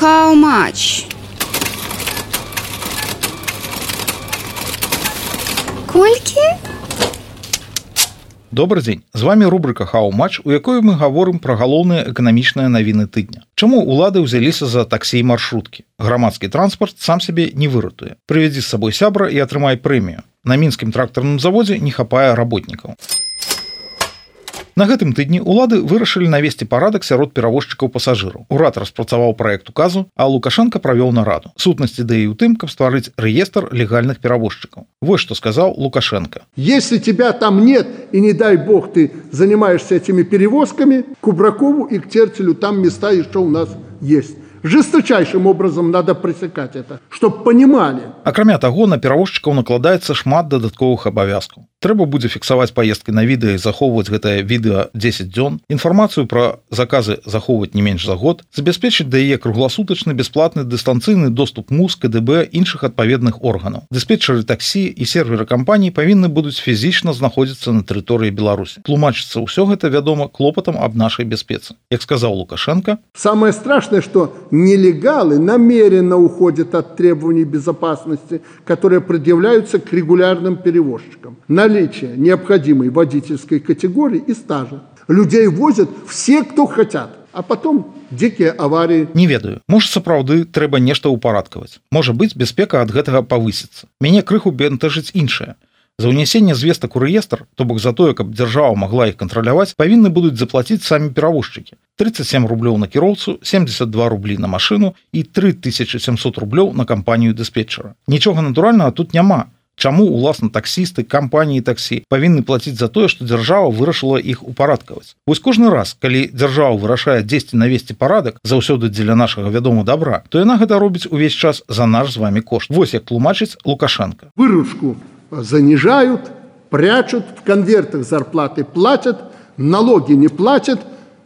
How much? Колькі? Добры дзень з вами рубрика хау-матч у якой мы гаворым пра галоўныя эканамічныя навіны тыдня. Чаму улады ўзяліся за таксі маршруткі грамадскі транспарт сам сябе не выратуе прывядзі з сабой сябра і атрымай прэмію на мінскім трактарным заводзе не хапае работнікаў На гэтым тыдні улады вырашылі навесці парадак сярод перавозчыкаў пасажыраў. Урад распрацаваў праект указу, а Лукашенко правёў нараду. Сутнасць ідэі ў тым, каб стварыць рэестр легальных перавозчыкаў. Вось што сказаў Лукашенко. Если тебя там нет, и не дай бог ты занимаешься этими перевозками, Кубракову и к Терцелю там места еще у нас есть жесточайшим образом надо пресекать это чтобы понимали акрамя таго на перавозчыкаў накладаецца шмат дадатковых абавязкаў трэба будзе фіксаваць паездкі на відэа і захоўваць гэтае відэа 10 дзён. Інфармацыю пра заказы захоўваць не менш за год забяспечыць да яе кругласутачны бясплатны дыстанцыйны доступ муз кДБ іншых адпаведных органаў. Дыспетчары таксі і серверы кампаній павінны будуць фізічна знаходзіцца на тэрыторыі беларусі. Тлумачыцца ўсё гэта вядома клопатам аб нашай бяспецы. Як сказаў лукашенко самое страшное что нелегалы намеренно уходят от требований безопасности, которые предъявляются к регулярным перевозчикам. Наличие необходимой водительской категории и стажа. Людей возят все, кто хотят, а потом дзікія аварыі не ведаю можа сапраўды трэба нешта ўпарадкаваць можа быць бяспека ад гэтага павысіцца мяне крыху бентажыць іншае За ўнясенне звестак у рэестр, то бок за тое, каб дзяржава магла іх кантраляваць, павінны будуць заплаціць самі перавозчыкі. 37 рублёў на кіроўцу, 72 рублі на машыну і 3700 рублёў на кампанію дыспетчара. Нічога натуральнага тут няма. Чаму уласна таксісты кампаніі таксі павінны плаціць за тое, што дзяржава вырашыла іх упарадкаваць. Вось кожны раз, калі дзяржава вырашае дзесьці навесці парадак заўсёды дзеля нашага вядома добра, то яна гэта робіць увесь час за наш з вами кошт. Вось як тлумачыць Лукашенко. Выручку занижают, прячут, в конвертах зарплаты платят, налоги не платят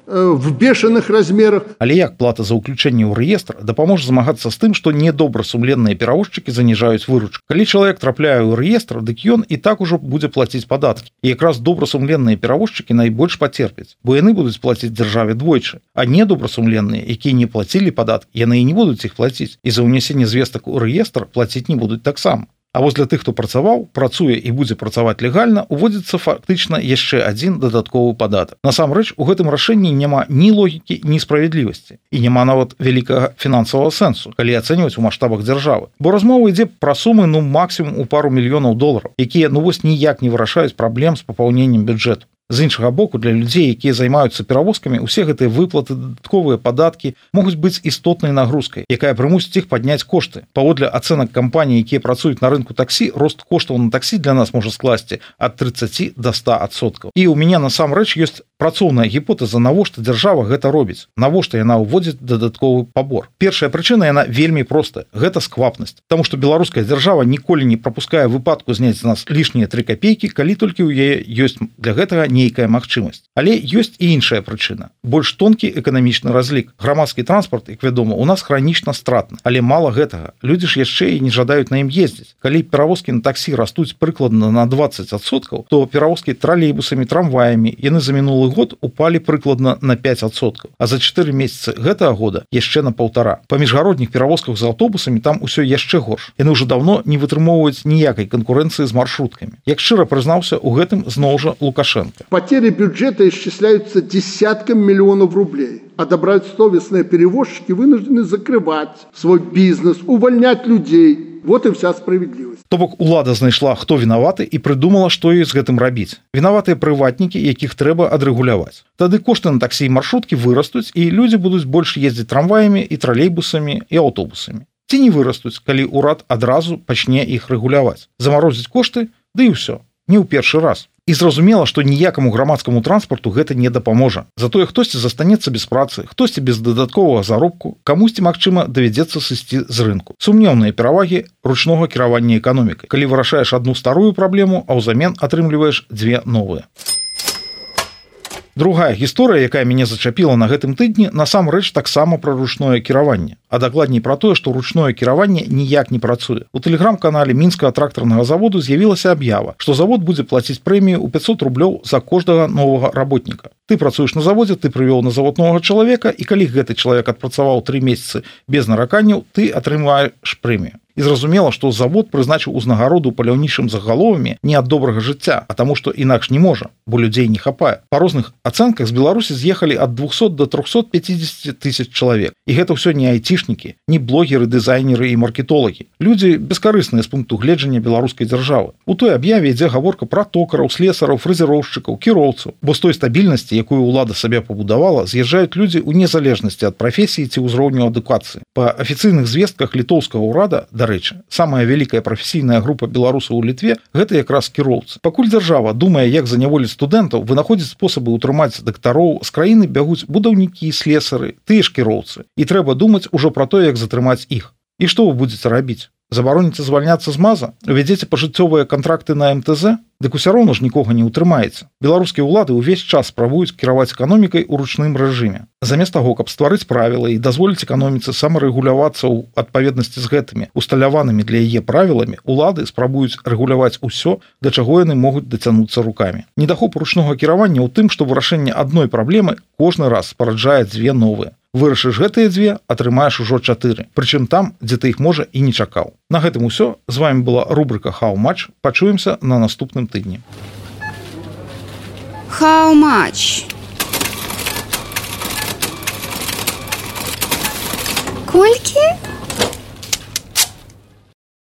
в бешеных размерах. Але як плата за ўключэнне ў рэестр дапаможа змагацца з тым, што недобрасумленныя перавозчыкі заніжаюць выручку. Калі чалавек трапляе ў рэестр, дык ён і так ужо будзе плаціць падаткі. Якраз добрасумленныя перавозчыкі найбольш пацерпяць, бо яны будуць плаціць дзяржаве двойчы, а недобрасумленныя, якія не плацілі падаткі, яны і не будуць іх плаціць і за ўнясенне звестак у рэестр плаціць не будуць таксама. А вось для тых, хто працаваў, працуе і будзе працаваць легальна, уводзіцца фактычна яшчэ адзін дадатковы падатак. Насамрэч у гэтым рашэнні няма ні логікі, ні справядлівасці і няма нават вялікага фінансавага сэнсу, калі ацэньваць у маштабах дзяржавы. Бо размова ідзе пра сумы ну максімум у пару мільёнаў долараў, якія ну вось ніяк не вырашаюць праблем з папаўненнем бюджэту з іншага боку для людзей якія займаюцца перавозкамі усе гэтыя выплаты дадатковыя падаткі могуць быць істотнай нагрузкай якая прымусіць іх падняць кошты. Паводле ацэнак кампаній якія працуюць на рынку таксі рост коштаў на таксі для нас можа скласці ад 30 до 100соткаў і у мяне насамрэч ёсць працоўная гіпотэза навошта дзяржава гэта робіць навошта яна ўводзіць дадатковы пабор. Першая прычына яна вельмі простая гэта сквапнасць. Тому что беларуская дзяржава ніколі не пропускае выпадку зняць з нас лішнія три копейкі калі толькі ў яе ёсць для гэтага не нейкая магчымасць. Але ёсць і іншая прычына. Больш тонкі эканамічны разлік. Грамадскі транспорт як вядома у нас хранічна стратна. Але мала гэтага. Людзі ж яшчэ і не жадаюць на ім ездзіць. Калі перавозкі на таксі растуць прыкладна на 20соткаў то перавозкі тралейбусамі трамваямі яны за мінулы год упалі прыкладна на 5соткаў а за 4 месяцы гэтага года яшчэ на полтора па міжгародніх перавозках з аўтобусамі там усё яшчэ горш. Яны ўжо давно не вытрымоўваюць ніякай канкурэнцыі з маршруткамі. Як шчыра прызнаўся у гэтым зноў жа лукашенко Потери бюджета исчисляются десяткам миллионов рублей. А добросовестные перевозчики вынуждены закрывать свой бизнес, увольнять людей. Вот и вся справедливость. То бок улада знайшла, хто вінаваты і прыдумала, што ёй з гэтым рабіць. Вінаватыя прыватнікі, якіх трэба адрэгуляваць. Тады кошты на таксі маршруткі вырастуць і людзі будуць больш ездзіць трамваямі і тралейбусамі і аўтобусамі. Ці не вырастуць, калі ўрад адразу пачне іх рэгуляваць. Замарозіць кошты, ды да і ўсё, не ў першы раз і зразумела што ніякаму грамадскаму транспарту гэта не дапаможа. Затое хтосьці застанецца без працы хтосьці без дадатковага заробку камусьці магчыма давядзецца сысці з рынку. Сумнеўныя перавагі ручнога кіравання эканомікай. Калі вырашаеш одну старую праблему а ўзамен атрымліваеш дзве новыя другая гісторыя якая мяне зачапіла на гэтым тыдні насамрэч таксама пра ручное кіраванне. А дакладней пра тое што ручное кіраванне ніяк не працуе. У тэлеграм-канале мінскага трактарнага заводу з'явілася аб'ява што завод будзе плаціць прэмію ў 500 рублёў за кожнага новага работніка. Ты працуеш на заводзе ты прывёў на завод новага чалавека і калі гэты чалавек адпрацаваў тры месяцы без нараканняў ты атрымаеш прэмію і зразумела што завод прызначыў узнагароду паляўнічым загаловамі не ад добрага жыцця а таму што інакш не можа бо людзей не хапае. Па розных ацэнках з беларусі з'ехалі ад 200 до 350 тысяч чалавек. І гэта ўсё не айцішнікі не блогеры дызайнеры і маркетолагі. Людзі бескарысныя з пункту гледжання беларускай дзяржавы. У той аб'яве ідзе гаворка пра токараў слесараў фрызіроўшчыкаў кіроўцаў. Бо з той стабільнасці якую ўлада сабе пабудавала з'язджаюць людзі ў незалежнасці ад прафесіі ці ўзроўню адукацыі. Па афіцыйных звестках літоўскага ўрада да дарэчы самая вялікая прафесійная група беларусаў у літве гэта якраз кіроўцы. Пакуль дзяржава думае як заняволіць студэнтаў вынаходзіць спосабы ўтрымаць дактароў з краіны бягуць будаўнікі слесары тыя ж кіроўцы. І трэба думаць ужо пра то як затрымаць іх. І што вы будетеце рабіць забароніце звальняцца з маза вядзеце пажыццёвыя кантракты на мтз дык усё роўно ж нікога не ўтрымаецца. Беларускія ўлады ўвесь час спрабуюць кіраваць эканомікай у ручным рэжыме. Замест таго каб стварыць правілы і дазволіць эканоміцы самарэгулявацца ў адпаведнасці з гэтымі усталяванымі для яе правіламі улады спрабуюць рэгуляваць усё да чаго яны могуць дацянуцца руками недахоп ручнога кіравання ў тым што вырашэнне адной праблемы кожны раз спараджае дзве новыя вырашыш гэтыя дзве атрымаеш ужо чатыры. Прычым там дзе ты іх можа і не чакаў. На гэтым усё. З вами была рубрика хау-матч пачуемся на наступным тыдні. How much? Колькі?